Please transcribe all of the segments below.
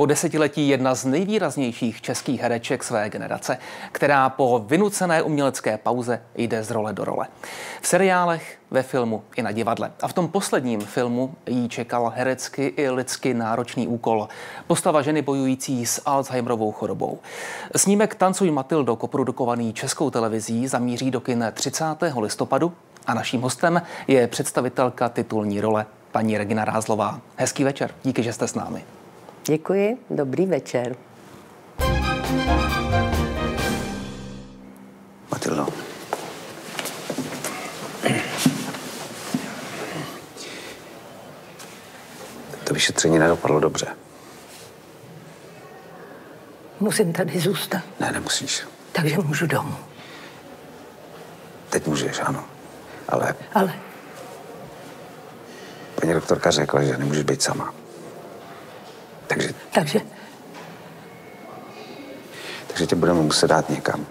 Po desetiletí jedna z nejvýraznějších českých hereček své generace, která po vynucené umělecké pauze jde z role do role. V seriálech, ve filmu i na divadle. A v tom posledním filmu jí čekal herecky i lidsky náročný úkol. Postava ženy bojující s Alzheimerovou chorobou. Snímek Tancuj Matildo, koprodukovaný českou televizí, zamíří do kin 30. listopadu a naším hostem je představitelka titulní role paní Regina Rázlová. Hezký večer, díky, že jste s námi. Děkuji, dobrý večer. Matildo. To vyšetření nedopadlo dobře. Musím tady zůstat, Ne, nemusíš. takže můžu domů. Teď můžeš, ano. Ale Ale paní doktorka řekla, že nemůžeš být sama. Takže, takže tě budeme muset dát někam,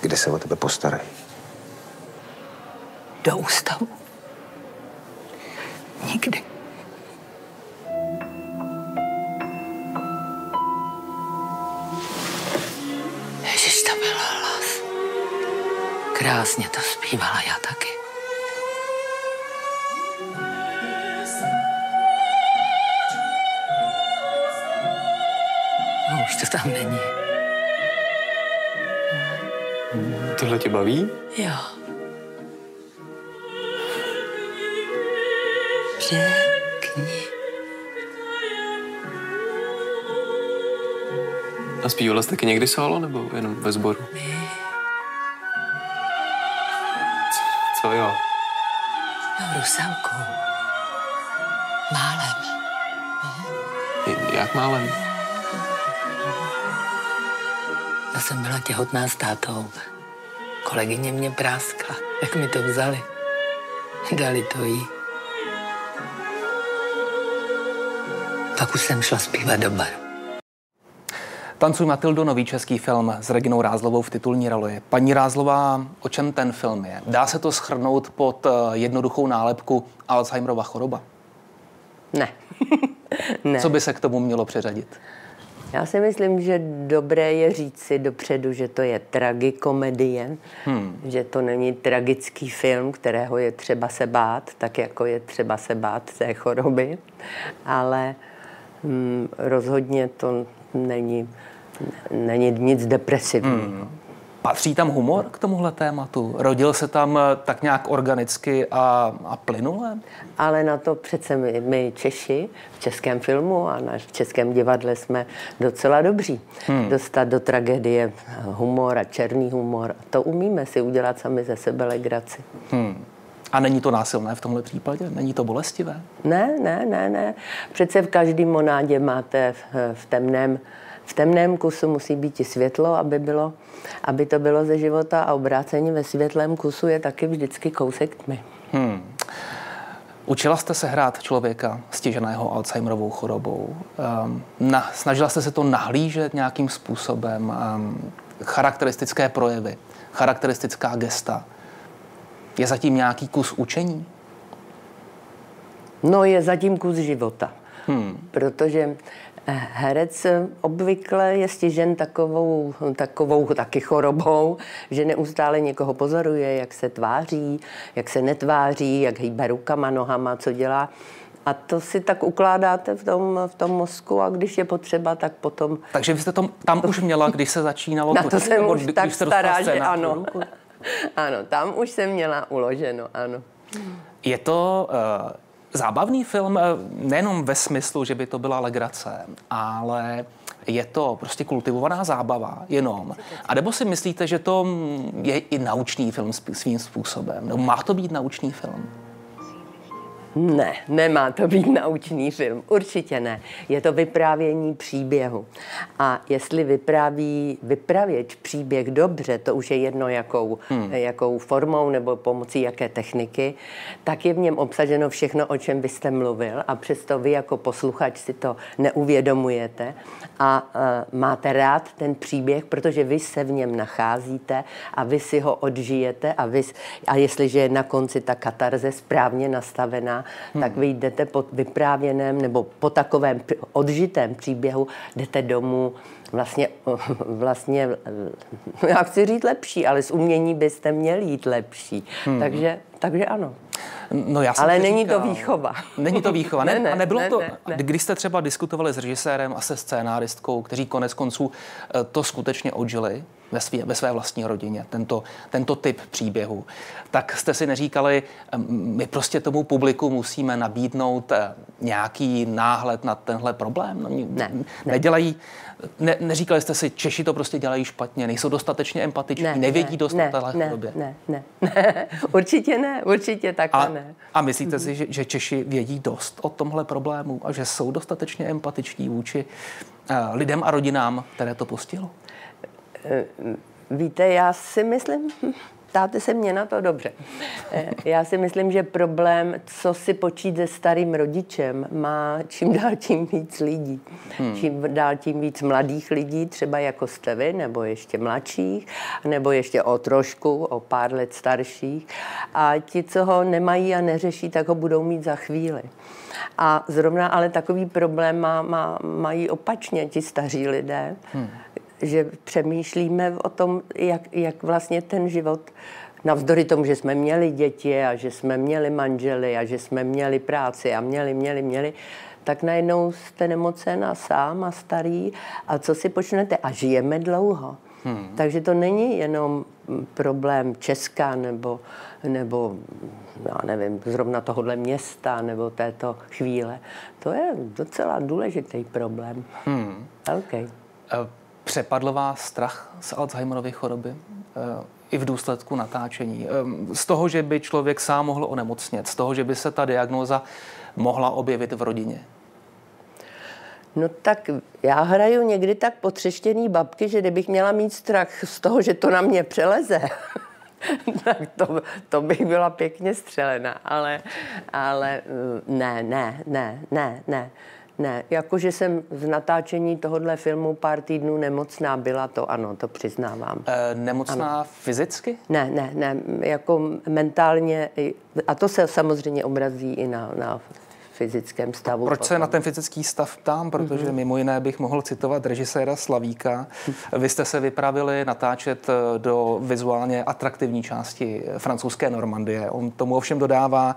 kde se o tebe postarají. do ústavu. Nikdy. Ježiš, to byl hlas. Krásně to zpívala, já taky. To tam není. Tohle tě baví? Jo. Řekni. A zpívala jsi taky někdy solo, nebo jenom ve sboru? Co jo? No, Rusalkou. Málem. J- Jak málem? Těhotná s tátou. Kolegyně mě práskla, jak mi to vzali. Dali to jí. Pak už jsem šla zpívat do baru. Tancuj Matildo, nový český film s Reginou Rázlovou v titulní roli. Paní Rázlová, o čem ten film je? Dá se to schrnout pod eh, jednoduchou nálepku Alzheimerova choroba? Ne. ne. Co by se k tomu mělo přeřadit? Já si myslím, že dobré je říci dopředu, že to je tragikomedie, hmm. že to není tragický film, kterého je třeba se bát, tak jako je třeba se bát té choroby, ale hm, rozhodně to není, není nic depresivního. Hmm. Patří tam humor k tomuhle tématu? Rodil se tam eh, tak nějak organicky a, a plynule? Ale na to přece my, my Češi v českém filmu a na, v českém divadle jsme docela dobří. Hmm. Dostat do tragédie humor a černý humor. To umíme si udělat sami ze sebe legraci. Hmm. A není to násilné v tomhle případě? Není to bolestivé? Ne, ne, ne, ne. Přece v každém monádě máte v, v temném v temném kusu musí být i světlo, aby, bylo, aby to bylo ze života a obrácení ve světlém kusu je taky vždycky kousek tmy. Hmm. Učila jste se hrát člověka stiženého Alzheimerovou chorobou. Um, na, snažila jste se to nahlížet nějakým způsobem, um, charakteristické projevy, charakteristická gesta. Je zatím nějaký kus učení? No, je zatím kus života. Hmm. Protože Herec obvykle je stižen takovou, takovou taky chorobou, že neustále někoho pozoruje, jak se tváří, jak se netváří, jak hýbe rukama, nohama, co dělá. A to si tak ukládáte v tom, v tom mozku a když je potřeba, tak potom... Takže vy jste to tam už měla, když se začínalo Na to jsem už tak stará, že ano. ano, tam už jsem měla uloženo, ano. Je to uh, zábavný film eh, nejenom ve smyslu, že by to byla legrace, ale je to prostě kultivovaná zábava jenom. A nebo si myslíte, že to je i naučný film svým způsobem? Nebo má to být naučný film? Ne, nemá to být naučný film. Určitě ne. Je to vyprávění příběhu. A jestli vypráví vypravěč příběh dobře, to už je jedno jakou, hmm. jakou formou nebo pomocí jaké techniky, tak je v něm obsaženo všechno, o čem byste mluvil a přesto vy jako posluchač si to neuvědomujete a uh, máte rád ten příběh, protože vy se v něm nacházíte a vy si ho odžijete a, vy, a jestliže je na konci ta katarze správně nastavená, hmm. tak vy jdete po vyprávěném nebo po takovém odžitém příběhu, jdete domů vlastně, vlastně, já chci říct lepší, ale z umění byste měli jít lepší. Hmm. Takže, takže ano. No já jsem Ale není říkal, to výchova. Není to výchova, ne? Ne, ne, a nebylo ne, to, ne, ne. když jste třeba diskutovali s režisérem a se scénáristkou, kteří konec konců eh, to skutečně odžili ve, svý, ve své vlastní rodině, tento, tento typ příběhu, tak jste si neříkali, my prostě tomu publiku musíme nabídnout eh, nějaký náhled na tenhle problém? No, Ne, ne. Nedělají, ne, neříkali jste si, Češi to prostě dělají špatně, nejsou dostatečně empatiční, nevědí dost ne, o téhle ne, chorobě. ne, ne, ne, určitě ne, určitě takhle A, ne. a myslíte si, že, že Češi vědí dost o tomhle problému a že jsou dostatečně empatiční vůči uh, lidem a rodinám, které to postihlo? Víte, já si myslím, ptáte se mě na to dobře. Eh, Já si myslím, že problém, co si počít se starým rodičem, má čím dál tím víc lidí. Hmm. Čím dál tím víc mladých lidí, třeba jako jste vy, nebo ještě mladších, nebo ještě o trošku, o pár let starších. A ti, co ho nemají a neřeší, tak ho budou mít za chvíli. A zrovna ale takový problém má, má, mají opačně ti staří lidé, hmm že přemýšlíme o tom, jak, jak vlastně ten život, navzdory tomu, že jsme měli děti a že jsme měli manžely a že jsme měli práci a měli, měli, měli, tak najednou jste nemocen a sám a starý a co si počnete a žijeme dlouho. Hmm. Takže to není jenom problém Česka nebo, nebo já nevím, zrovna tohohle města nebo této chvíle. To je docela důležitý problém. Hmm. Okay. Přepadl vás strach z Alzheimerovy choroby eh, i v důsledku natáčení? Eh, z toho, že by člověk sám mohl onemocnět, z toho, že by se ta diagnóza mohla objevit v rodině? No tak já hraju někdy tak potřeštěný babky, že kdybych měla mít strach z toho, že to na mě přeleze, tak to, to bych byla pěkně střelena. Ale, ale ne, ne, ne, ne, ne. Ne, jakože jsem z natáčení tohohle filmu pár týdnů nemocná byla, to ano, to přiznávám. E, nemocná ano. fyzicky? Ne, ne, ne, jako mentálně, a to se samozřejmě obrazí i na, na fyzickém stavu. Proč se na ten fyzický stav ptám? Protože mm-hmm. mimo jiné bych mohl citovat režiséra Slavíka. Vy jste se vypravili natáčet do vizuálně atraktivní části francouzské Normandie. On tomu ovšem dodává,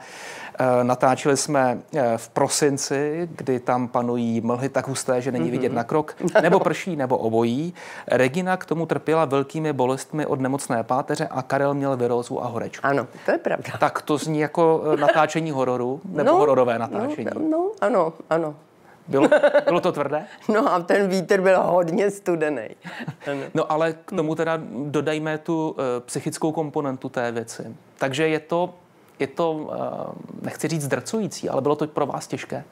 Natáčeli jsme v prosinci, kdy tam panují mlhy tak husté, že není vidět na krok, nebo prší, nebo obojí. Regina k tomu trpěla velkými bolestmi od nemocné páteře a Karel měl virózu a horečku. Ano, to je pravda. Tak to zní jako natáčení hororu, nebo no, hororové natáčení. No, no, ano, ano. Bylo, bylo to tvrdé? No a ten vítr byl hodně studený. No ale k tomu teda dodajme tu uh, psychickou komponentu té věci. Takže je to je to, eh, nechci říct zdrcující, ale bylo to pro vás těžké?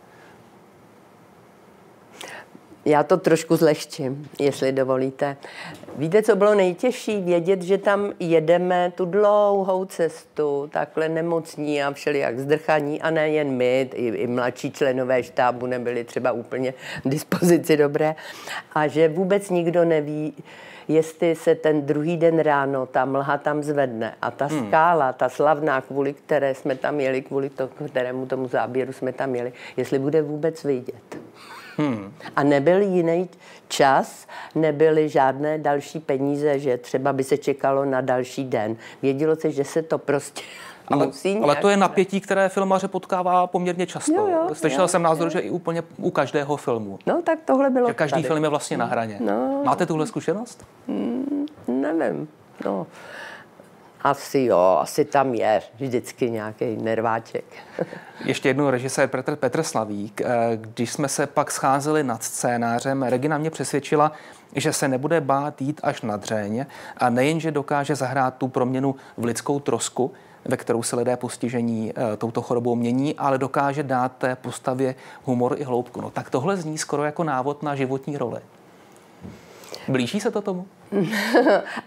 Já to trošku zlehčím, jestli dovolíte. Víte, co bylo nejtěžší? Vědět, že tam jedeme tu dlouhou cestu, takhle nemocní a všelijak zdrchaní, a nejen my, i, i mladší členové štábu nebyli třeba úplně v dispozici dobré, a že vůbec nikdo neví, jestli se ten druhý den ráno ta mlha tam zvedne a ta hmm. skála, ta slavná, kvůli které jsme tam jeli, kvůli to, kterému tomu záběru jsme tam jeli, jestli bude vůbec vidět. Hmm. A nebyl jiný čas, nebyly žádné další peníze, že třeba by se čekalo na další den. Vědělo se, že se to prostě ale, ale to je napětí, které filmaře potkává poměrně často. Jo, jo, Slyšel jo, jsem názor, jo. že i úplně u každého filmu. No tak tohle bylo Že každý tady. film je vlastně na hraně. No, Máte tuhle zkušenost? Mm, nevím. No. Asi jo, asi tam je vždycky nějaký nerváček. Ještě jednou režisér Petr, Petr Slavík. Eh, když jsme se pak scházeli nad scénářem, Regina mě přesvědčila, že se nebude bát jít až na dřeň a nejen, že dokáže zahrát tu proměnu v lidskou trosku, ve kterou se lidé postižení e, touto chorobou mění, ale dokáže dát té postavě humor i hloubku. No tak tohle zní skoro jako návod na životní roli. Blíží se to tomu?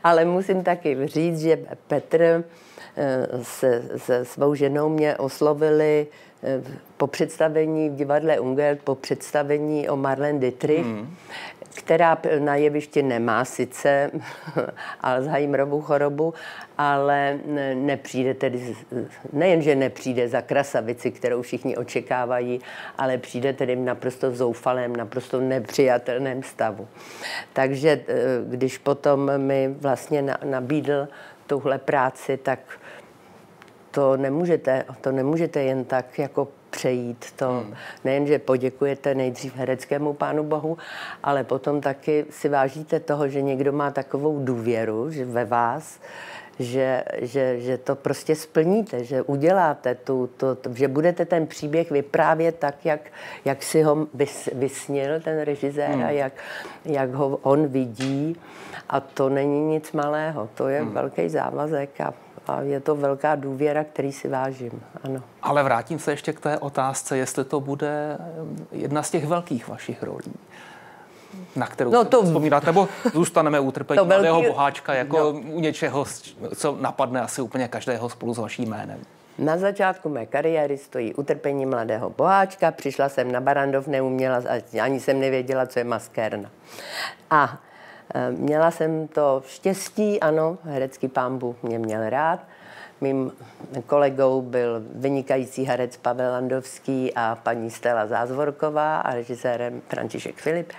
ale musím taky říct, že Petr se, se svou ženou mě oslovili eh, po představení v divadle Ungel, po představení o Marlene Dietrich, hmm. která na jevišti nemá sice Alzheimerovu chorobu, ale nepřijde tedy, nejenže nepřijde za krasavici, kterou všichni očekávají, ale přijde tedy v naprosto zoufalém, naprosto nepřijatelném stavu. Takže eh, když potom mi vlastně nabídl tuhle práci, tak to nemůžete, to nemůžete jen tak jako přejít. To hmm. nejenže poděkujete nejdřív hereckému pánu Bohu, ale potom taky si vážíte toho, že někdo má takovou důvěru že ve vás, že, že, že to prostě splníte, že uděláte tu, to, to, že budete ten příběh vyprávět tak, jak, jak si ho vys, vysnil ten režisér hmm. a jak, jak ho on vidí. A to není nic malého, to je hmm. velký závazek a a je to velká důvěra, který si vážím. Ano. Ale vrátím se ještě k té otázce, jestli to bude jedna z těch velkých vašich rolí na kterou no to, vzpomínáte, nebo zůstaneme utrpení velký... jeho boháčka jako no. u něčeho, co napadne asi úplně každého spolu s vaším jménem. Na začátku mé kariéry stojí utrpení mladého boháčka. Přišla jsem na Barandov, neuměla, ani jsem nevěděla, co je maskérna. A e, měla jsem to štěstí, ano, herecký pámbu mě měl rád. Mým kolegou byl vynikající herec Pavel Landovský a paní Stella Zázvorková a režisérem František Filip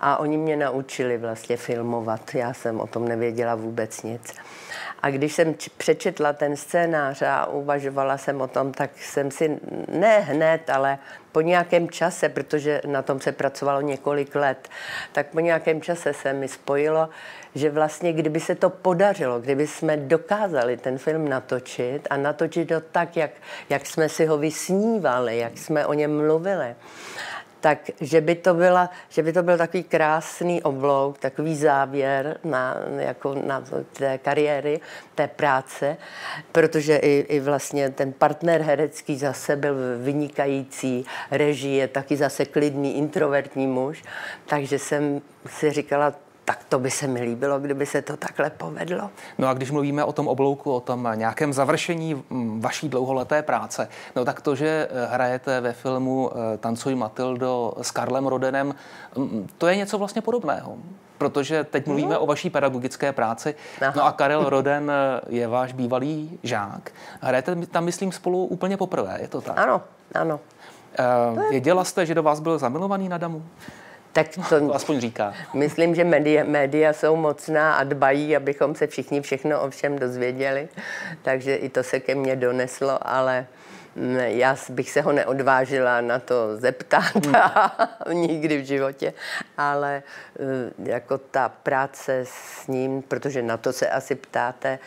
a oni mě naučili vlastně filmovat. Já jsem o tom nevěděla vůbec nic. A když jsem přečetla ten scénář a uvažovala jsem o tom, tak jsem si ne hned, ale po nějakém čase, protože na tom se pracovalo několik let, tak po nějakém čase se mi spojilo, že vlastně kdyby se to podařilo, kdyby jsme dokázali ten film natočit a natočit ho tak, jak, jak jsme si ho vysnívali, jak jsme o něm mluvili, tak že by to, byla, že by to byl takový krásný oblouk, takový závěr na, jako na té kariéry, té práce, protože i, i vlastně ten partner herecký zase byl vynikající, režie, taky zase klidný, introvertní muž, takže jsem si říkala, tak to by se mi líbilo, kdyby se to takhle povedlo. No a když mluvíme o tom oblouku, o tom nějakém završení mm, vaší dlouholeté práce, no tak to, že eh, hrajete ve filmu eh, Tancuj Matildo s Karlem Rodenem, mm, to je něco vlastně podobného protože teď mluvíme mm. o vaší pedagogické práci. Aha. No a Karel Roden eh, je váš bývalý žák. Hrajete tam, myslím, spolu úplně poprvé, je to tak? Ano, ano. Uh, věděla jste, že do vás byl zamilovaný na damu? Tak to, to aspoň říká. Myslím, že média, média jsou mocná a dbají, abychom se všichni všechno o všem dozvěděli. Takže i to se ke mně doneslo, ale mm, já bych se ho neodvážila na to zeptat hmm. nikdy v životě, ale mm, jako ta práce s ním, protože na to se asi ptáte,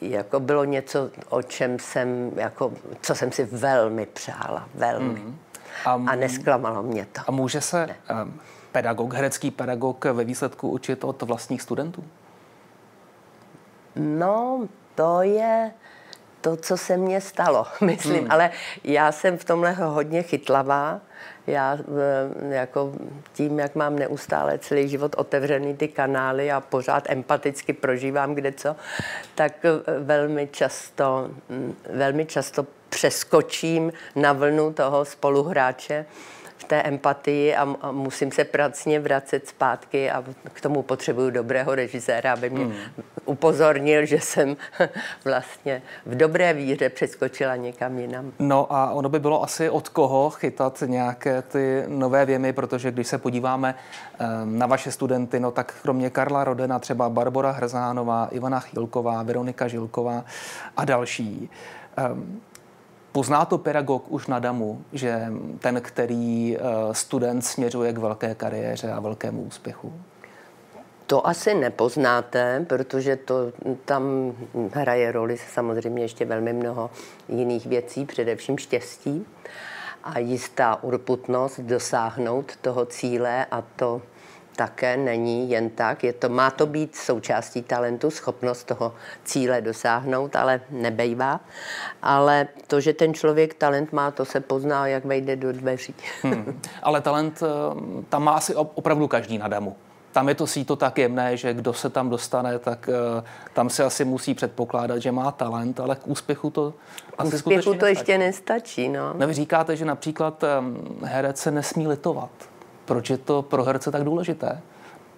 jako bylo něco, o čem jsem, jako, co jsem si velmi přála, velmi. Hmm. A, a nesklamalo mě to. A může se ne. pedagog, herecký pedagog ve výsledku učit od vlastních studentů? No, to je to, co se mně stalo, myslím. Hmm. Ale já jsem v tomhle hodně chytlavá. Já jako tím, jak mám neustále celý život otevřený ty kanály a pořád empaticky prožívám kde co, tak velmi často, mm, velmi často přeskočím na vlnu toho spoluhráče v té empatii a, a musím se pracně vracet zpátky a k tomu potřebuju dobrého režiséra, aby mě hmm. upozornil, že jsem vlastně v dobré víře přeskočila někam jinam. No a ono by bylo asi od koho chytat nějaké ty nové věmy, protože když se podíváme ehm, na vaše studenty, no tak kromě Karla Rodena třeba Barbara Hrzánová, Ivana Chilková, Veronika Žilková a další. Ehm, Pozná to pedagog už na damu, že ten, který eh, student směřuje k velké kariéře a velkému úspěchu? To asi nepoznáte, protože to tam hraje roli samozřejmě ještě velmi mnoho jiných věcí, především štěstí a jistá urputnost dosáhnout toho cíle a to také není jen tak. Je to, má to být součástí talentu, schopnost toho cíle dosáhnout, ale nebejvá. Ale to, že ten člověk talent má, to se pozná, jak vejde do dveří. Hmm. Ale talent eh, tam má asi opravdu každý na damu. tam je to síto tak jemné, že kdo se tam dostane, tak uh, tam se asi musí předpokládat, že má talent, ale k úspěchu to asi Úspěchu to nestačí. ještě nestačí, no. No vy říkáte, že například um, herec se nesmí litovat. Proč je to pro herce tak důležité?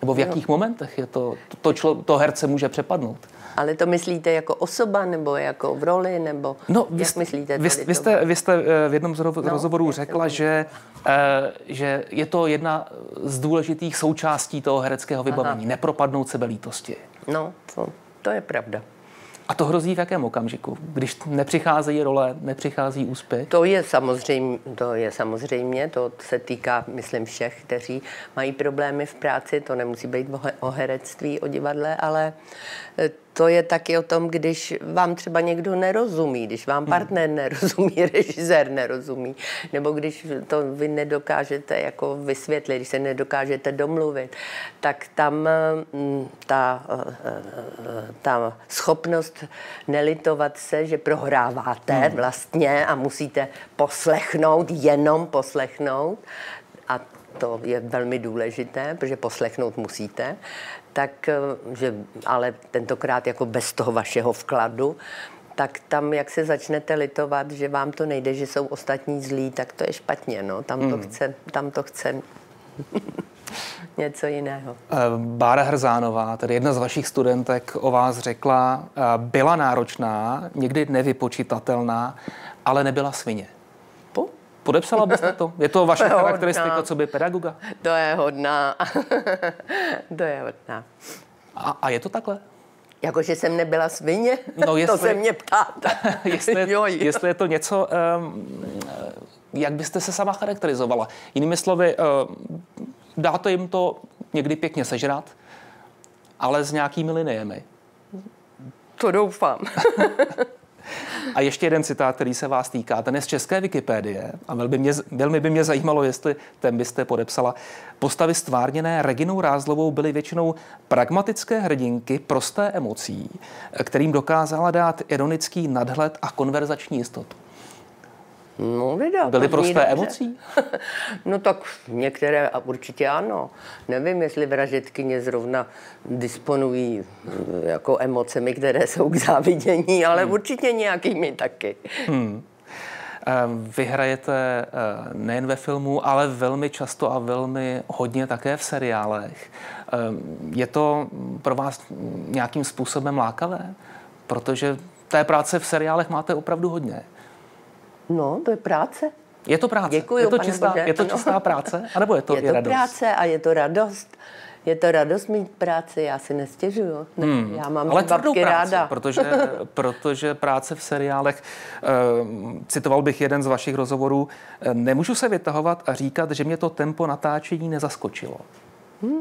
Nebo v jakých momentech je to, to, člo, to herce může přepadnout? Ale to myslíte jako osoba, nebo jako v roli, nebo No, vy, jak jste- myslíte? vy, vy, jste, vy jste eh, v jednom z No, rozhovorů řekla, to- že, eh, že je to jedna z důležitých součástí toho hereckého vybavení. Nepropadnout sebe lítosti. No, to, to je pravda. A to hrozí v jakém okamžiku? Když nepřicházejí role, nepřichází úspěch? To je samozřejmě, to je samozřejmě, to se týká, myslím, všech, kteří mají problémy v práci, to nemusí být o he- o herectví, o divadle, ale eh, to je taky o tom, když vám třeba někdo nerozumí, když vám partner nerozumí, režisér nerozumí, nebo když to vy nedokážete jako vysvětlit, když se nedokážete domluvit, tak tam mm, ta, eh, eh, ta schopnost nelitovat se, že prohráváte vlastně a musíte poslechnout, jenom poslechnout, to je velmi důležité, protože poslechnout musíte, tak, eh, že, ale tentokrát jako bez toho vašeho vkladu, tak tam, jak se začnete litovat, že vám to nejde, že jsou ostatní zlí, tak to je špatně, no. Tam to chce, tam to chce něco jiného. Eh, Bára Hrzánová, tedy jedna z vašich studentek, o vás řekla, eh, byla náročná, někdy nevypočitatelná, ale nebyla svině. Po? Podepsala byste to? Je to vaše charakteristika, co by pedagoga? To je hodná. to je hodná. A, a je to takhle? Jakože jsem nebyla svině? No, to jestli- se mě ptáte. jestli, Jo, jo. jestli je to něco, um, jak byste se sama charakterizovala? Jinými slovy, um, dáte jim to někdy pěkně sežrat, ale s nějakými liniemi. To doufám. A ještě jeden citát, který se vás týká, ten je z české Wikipedie a velmi, mě, velmi by mě zajímalo, jestli ten byste podepsala. Postavy stvárněné Reginou Rázlovou byly většinou pragmatické hrdinky prosté emocí, kterým dokázala dát ironický nadhled a konverzační jistotu. No, vydal. Byly prosté dobře. emocí? No tak některé a určitě ano. Nevím, jestli vražetkyně zrovna disponují eh, jako emocemi, které jsou k závidění, ale Hmm. určitě nějakými taky. Eh, Vy hrajete eh, nejen ve filmu, ale velmi často a velmi hodně také v seriálech. Eh, Je to pro vás nějakým způsobem lákavé? Protože té práce v seriálech máte opravdu hodně. No, to je práce. Je to práce? Děkuju, je to, čistá, Bože, je to ano. čistá práce? A nebo je to je i to radost? práce a je to radost. Je to radost mít práci, já si nestěžuju. Ne, hmm. Já mám Ale babky práci, ráda. protože, protože práce v seriálech, eh, citoval bych jeden z vašich rozhovorů, eh, nemůžu se vytahovat a říkat, že mě to tempo natáčení nezaskočilo. Hmm.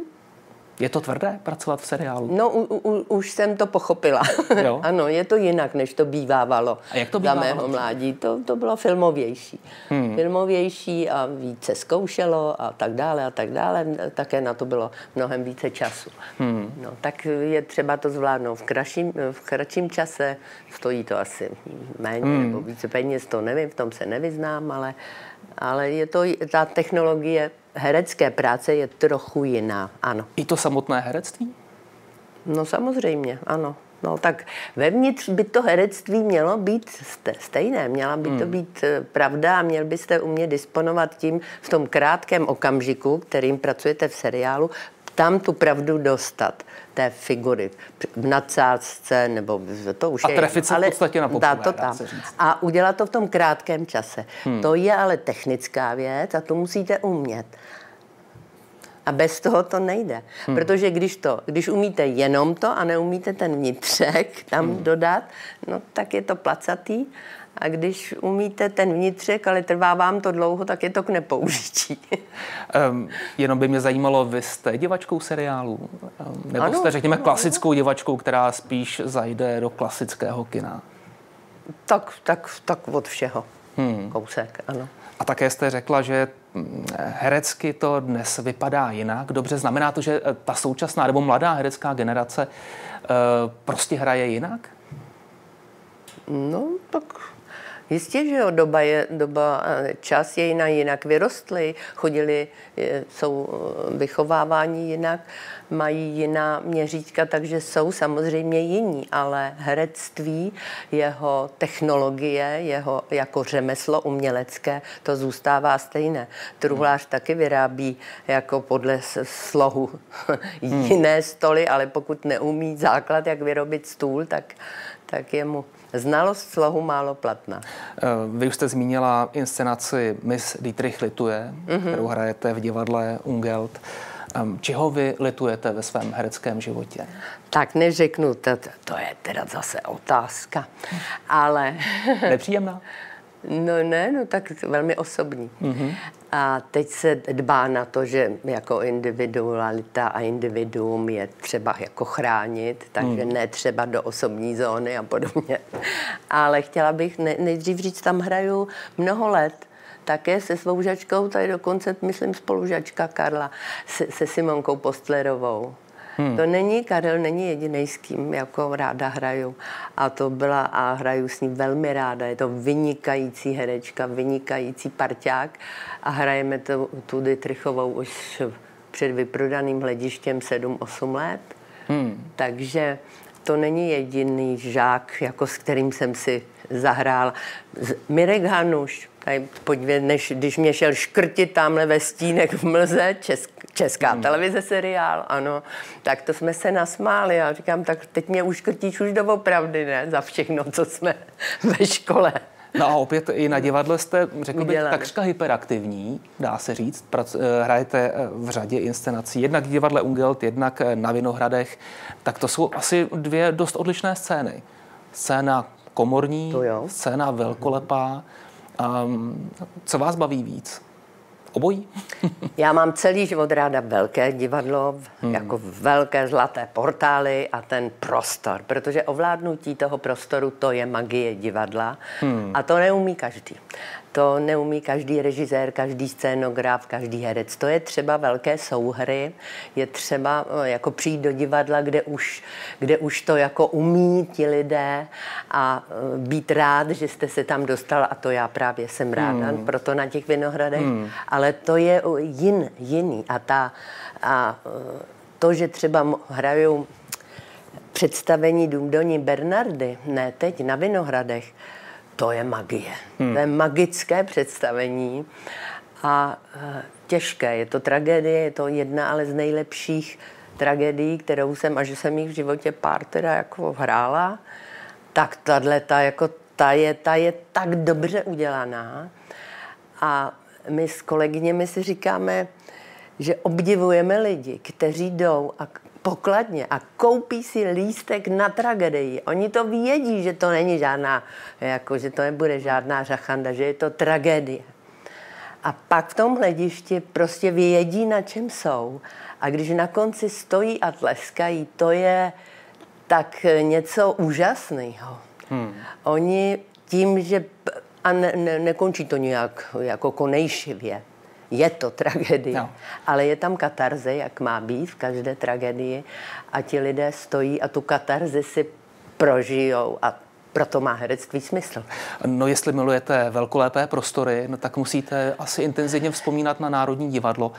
Je to tvrdé pracovat v seriálu? No, u, u, už jsem to pochopila. Jo? ano, je to jinak, než to bývávalo. A jak to Za bývávalo mého dřív? mládí. To, to bylo filmovější. Hmm. Filmovější a více zkoušelo a tak dále a tak dále. Také na to bylo mnohem více času. Hmm. No, tak je třeba to zvládnout v kratším, v kratším čase. Stojí to asi méně hmm. nebo více peněz, to nevím, v tom se nevyznám, ale, ale je to, ta technologie herecké práce je trochu jiná, ano. I to samotné herectví? No samozřejmě, ano. No tak vevnitř by to herectví mělo být ste- stejné, měla by to být eh, pravda a měl byste umět disponovat tím v tom krátkém okamžiku, kterým pracujete v seriálu, tam tu pravdu dostat té figury v nadsázce, nebo to už A je trefit jedno, se v podstatě na dá to tam. A udělat to v tom krátkém čase. Hmm. To je ale technická věc a to musíte umět. A bez toho to nejde. Hmm. Protože když, to, když umíte jenom to a neumíte ten vnitřek tam hmm. dodat, no tak je to placatý. A když umíte ten vnitřek, ale trvá vám to dlouho, tak je to k nepoužití. Um, jenom by mě zajímalo, vy jste divačkou seriálů? Um, nebo Ano, jste, řekněme, ano, klasickou divačkou, která spíš zajde do klasického kina? tak, tak, tak od všeho. Hmm. Kousek, ano. A také jste řekla, že mm, herecky to dnes vypadá jinak. Dobře, znamená to, že eh, ta současná nebo mladá herecká generace eh, prostě hraje jinak? No, tak Jistě, že jo, doba je, doba, čas je jiná, jinak vyrostly, chodili, jsou eh, vychováváni jinak, mají jiná měřítka, takže jsou samozřejmě jiní, ale herectví, jeho technologie, jeho jako řemeslo umělecké, to zůstává stejné. Truhlář taky vyrábí jako podle slohu jiné stoly, ale pokud neumí základ, jak vyrobit stůl, tak, tak je mu znalost slohu málo platná. Eh, Vy už jste zmínila inscenaci Miss Dietrich lituje, mm-hmm. kterou hrajete v divadle Ungelt. Čeho vy litujete ve svém hereckém životě? Tak neřeknu, to, to je teda zase otázka, ale Nepříjemná? no ne, no tak velmi osobní. Mm-hmm. A teď se dbá na to, že jako individualita a individuum je třeba jako chránit, takže mm. ne třeba do osobní zóny a podobně. Ale chtěla bych ne, nejdřív říct, tam hraju mnoho let, také se svou žačkou, tady dokonce, myslím, spolužačka Karla, se, se Simonkou Postlerovou. Hmm. To není, Karel není jediný, s kým jako ráda hraju. A to byla, a hraju s ní velmi ráda. Je to vynikající herečka, vynikající parťák a hrajeme to, tu Dietrichovou už před vyprodaným hledištěm 7-8 let. Hmm. Takže to není jediný žák, jako s kterým jsem si zahrál. Mirek Hanuš, tady podívej, než, když mě šel škrtit tamhle ve stínek v Mlze, česk, česká hmm. televize seriál, ano, tak to jsme se nasmáli. Já říkám, tak teď mě uškrtíš už doopravdy, ne, za všechno, co jsme ve škole. No a opět i na divadle jste, řekl bych, takřka hyperaktivní, dá se říct. Prac, eh, hrajete eh, v řadě inscenací, jednak v divadle Ungelt, jednak eh, na Vinohradech. Tak to jsou asi dvě dost odlišné scény. Scéna komorní, scéna velkolepá. Um, co vás baví víc? Obojí? Já mám celý život ráda velké divadlo, hmm. jako velké zlaté portály a ten prostor, protože ovládnutí toho prostoru to je magie divadla hmm. a to neumí každý. To neumí každý režisér, každý scénograf, každý herec. To je třeba velké souhry, je třeba eh, jako přijít do divadla, kde už, kde už to jako umí ti lidé a eh, být rád, že jste se tam dostal a to já právě jsem ráda, hmm. proto na těch Vinohradech, hmm. ale to je jin, jiný a ta a eh, to, že třeba hrajou představení Důmdoní Bernardy, ne teď, na Vinohradech, to je magie. Hmm. To je magické představení a e, těžké. Je to tragédie, je to jedna ale z nejlepších tragédií, kterou jsem, a že jsem jich v životě pár teda jako hrála, tak tahle ta, jako, ta, je, ta je tak dobře udělaná. A my s kolegyněmi si říkáme, že obdivujeme lidi, kteří jdou a pokladně a koupí si lístek na tragedii. Oni to vědí, že to není žádná, jako, že to nebude žádná řachanda, že je to tragédie. A pak v tom hledišti prostě vědí, na čem jsou. A když na konci stojí a tleskají, to je tak něco úžasného. Hmm. Oni tím, že... A ne, ne, nekončí to nějak jako konejšivě. Je to tragédie, No. ale je tam katarze, jak má být v každé tragédii a ti lidé stojí a tu katarzi si prožijou a proto má herectví smysl. No jestli milujete velkolepé prostory, no tak musíte asi intenzivně vzpomínat na Národní divadlo.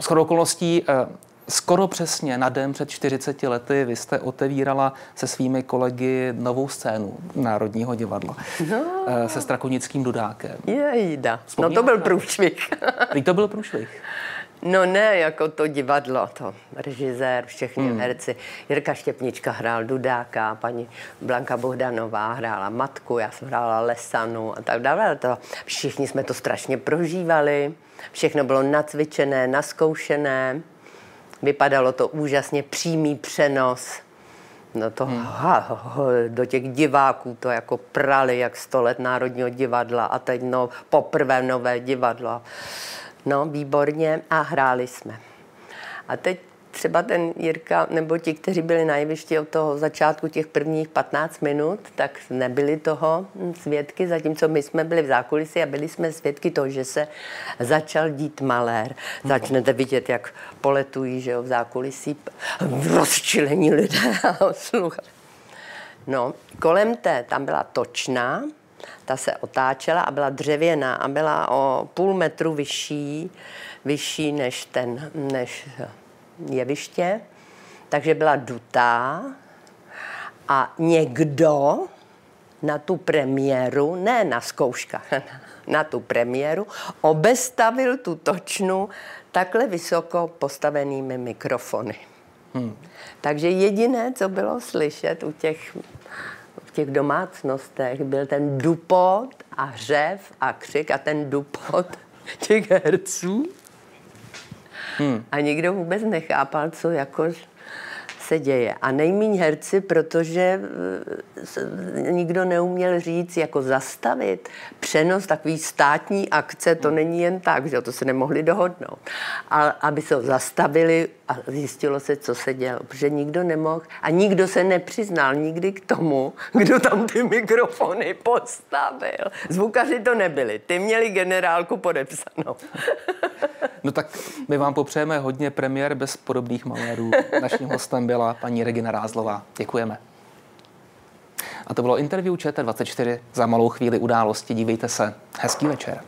S okolností eh, skoro přesně na den před 40 lety vy jste otevírala se svými kolegy novou scénu Národního divadla no. se Strakonickým Dudákem. Jejda. No to byl průšvih. Prý to byl průšvih. No ne, jako to divadlo, to režisér, všichni hmm. herci. Jirka Štěpnička hrál Dudáka, paní Blanka Bohdanová hrála Matku, já jsem hrála Lesanu a tak dále. To, všichni jsme to strašně prožívali, všechno bylo nacvičené, naskoušené, vypadalo to úžasně, přímý přenos. No to hmm. ha, ha, do těch diváků to jako prali, jak sto let Národního divadla a teď no, poprvé nové divadlo. No, výborně a hráli jsme. A teď třeba ten Jirka, nebo ti, kteří byli na jevišti od toho začátku těch prvních 15 minut, tak nebyli toho svědky, zatímco my jsme byli v zákulisí a byli jsme svědky toho, že se začal dít malér. Začnete vidět, jak poletují že jo, v zákulisí rozčilení lidé a. No, kolem té, tam byla točná, Ta se otáčela a byla dřevěná a byla o půl metru vyšší, vyšší než ten, než jeviště. Takže byla dutá a někdo na tu premiéru, ne na zkouškách, na tu premiéru, obestavil tu točnu takhle vysoko postavenými mikrofony. Hmm. Takže jediné, co bylo slyšet u těch, v těch domácnostech, byl ten dupot a hřev a křik a ten dupot těch herců. Hmm. A nikdo vůbec nechápal, co jako se děje. A nejmíň herci, protože eh, nikdo neuměl říct, jako zastavit přenos takový státní akce, to není jen tak, že to se nemohli dohodnout. A aby se ho zastavili a zjistilo se, co se dělo, protože nikdo nemohl a nikdo se nepřiznal nikdy k tomu, kdo tam ty mikrofony postavil. Zvukaři to nebyli, ty měli generálku podepsanou. No tak my vám popřejeme hodně premiér bez podobných malérů. Naším hostem byla paní Regina Rázlová. Děkujeme. A to bylo interview ČT24 za malou chvíli události. Dívejte se. Hezký večer.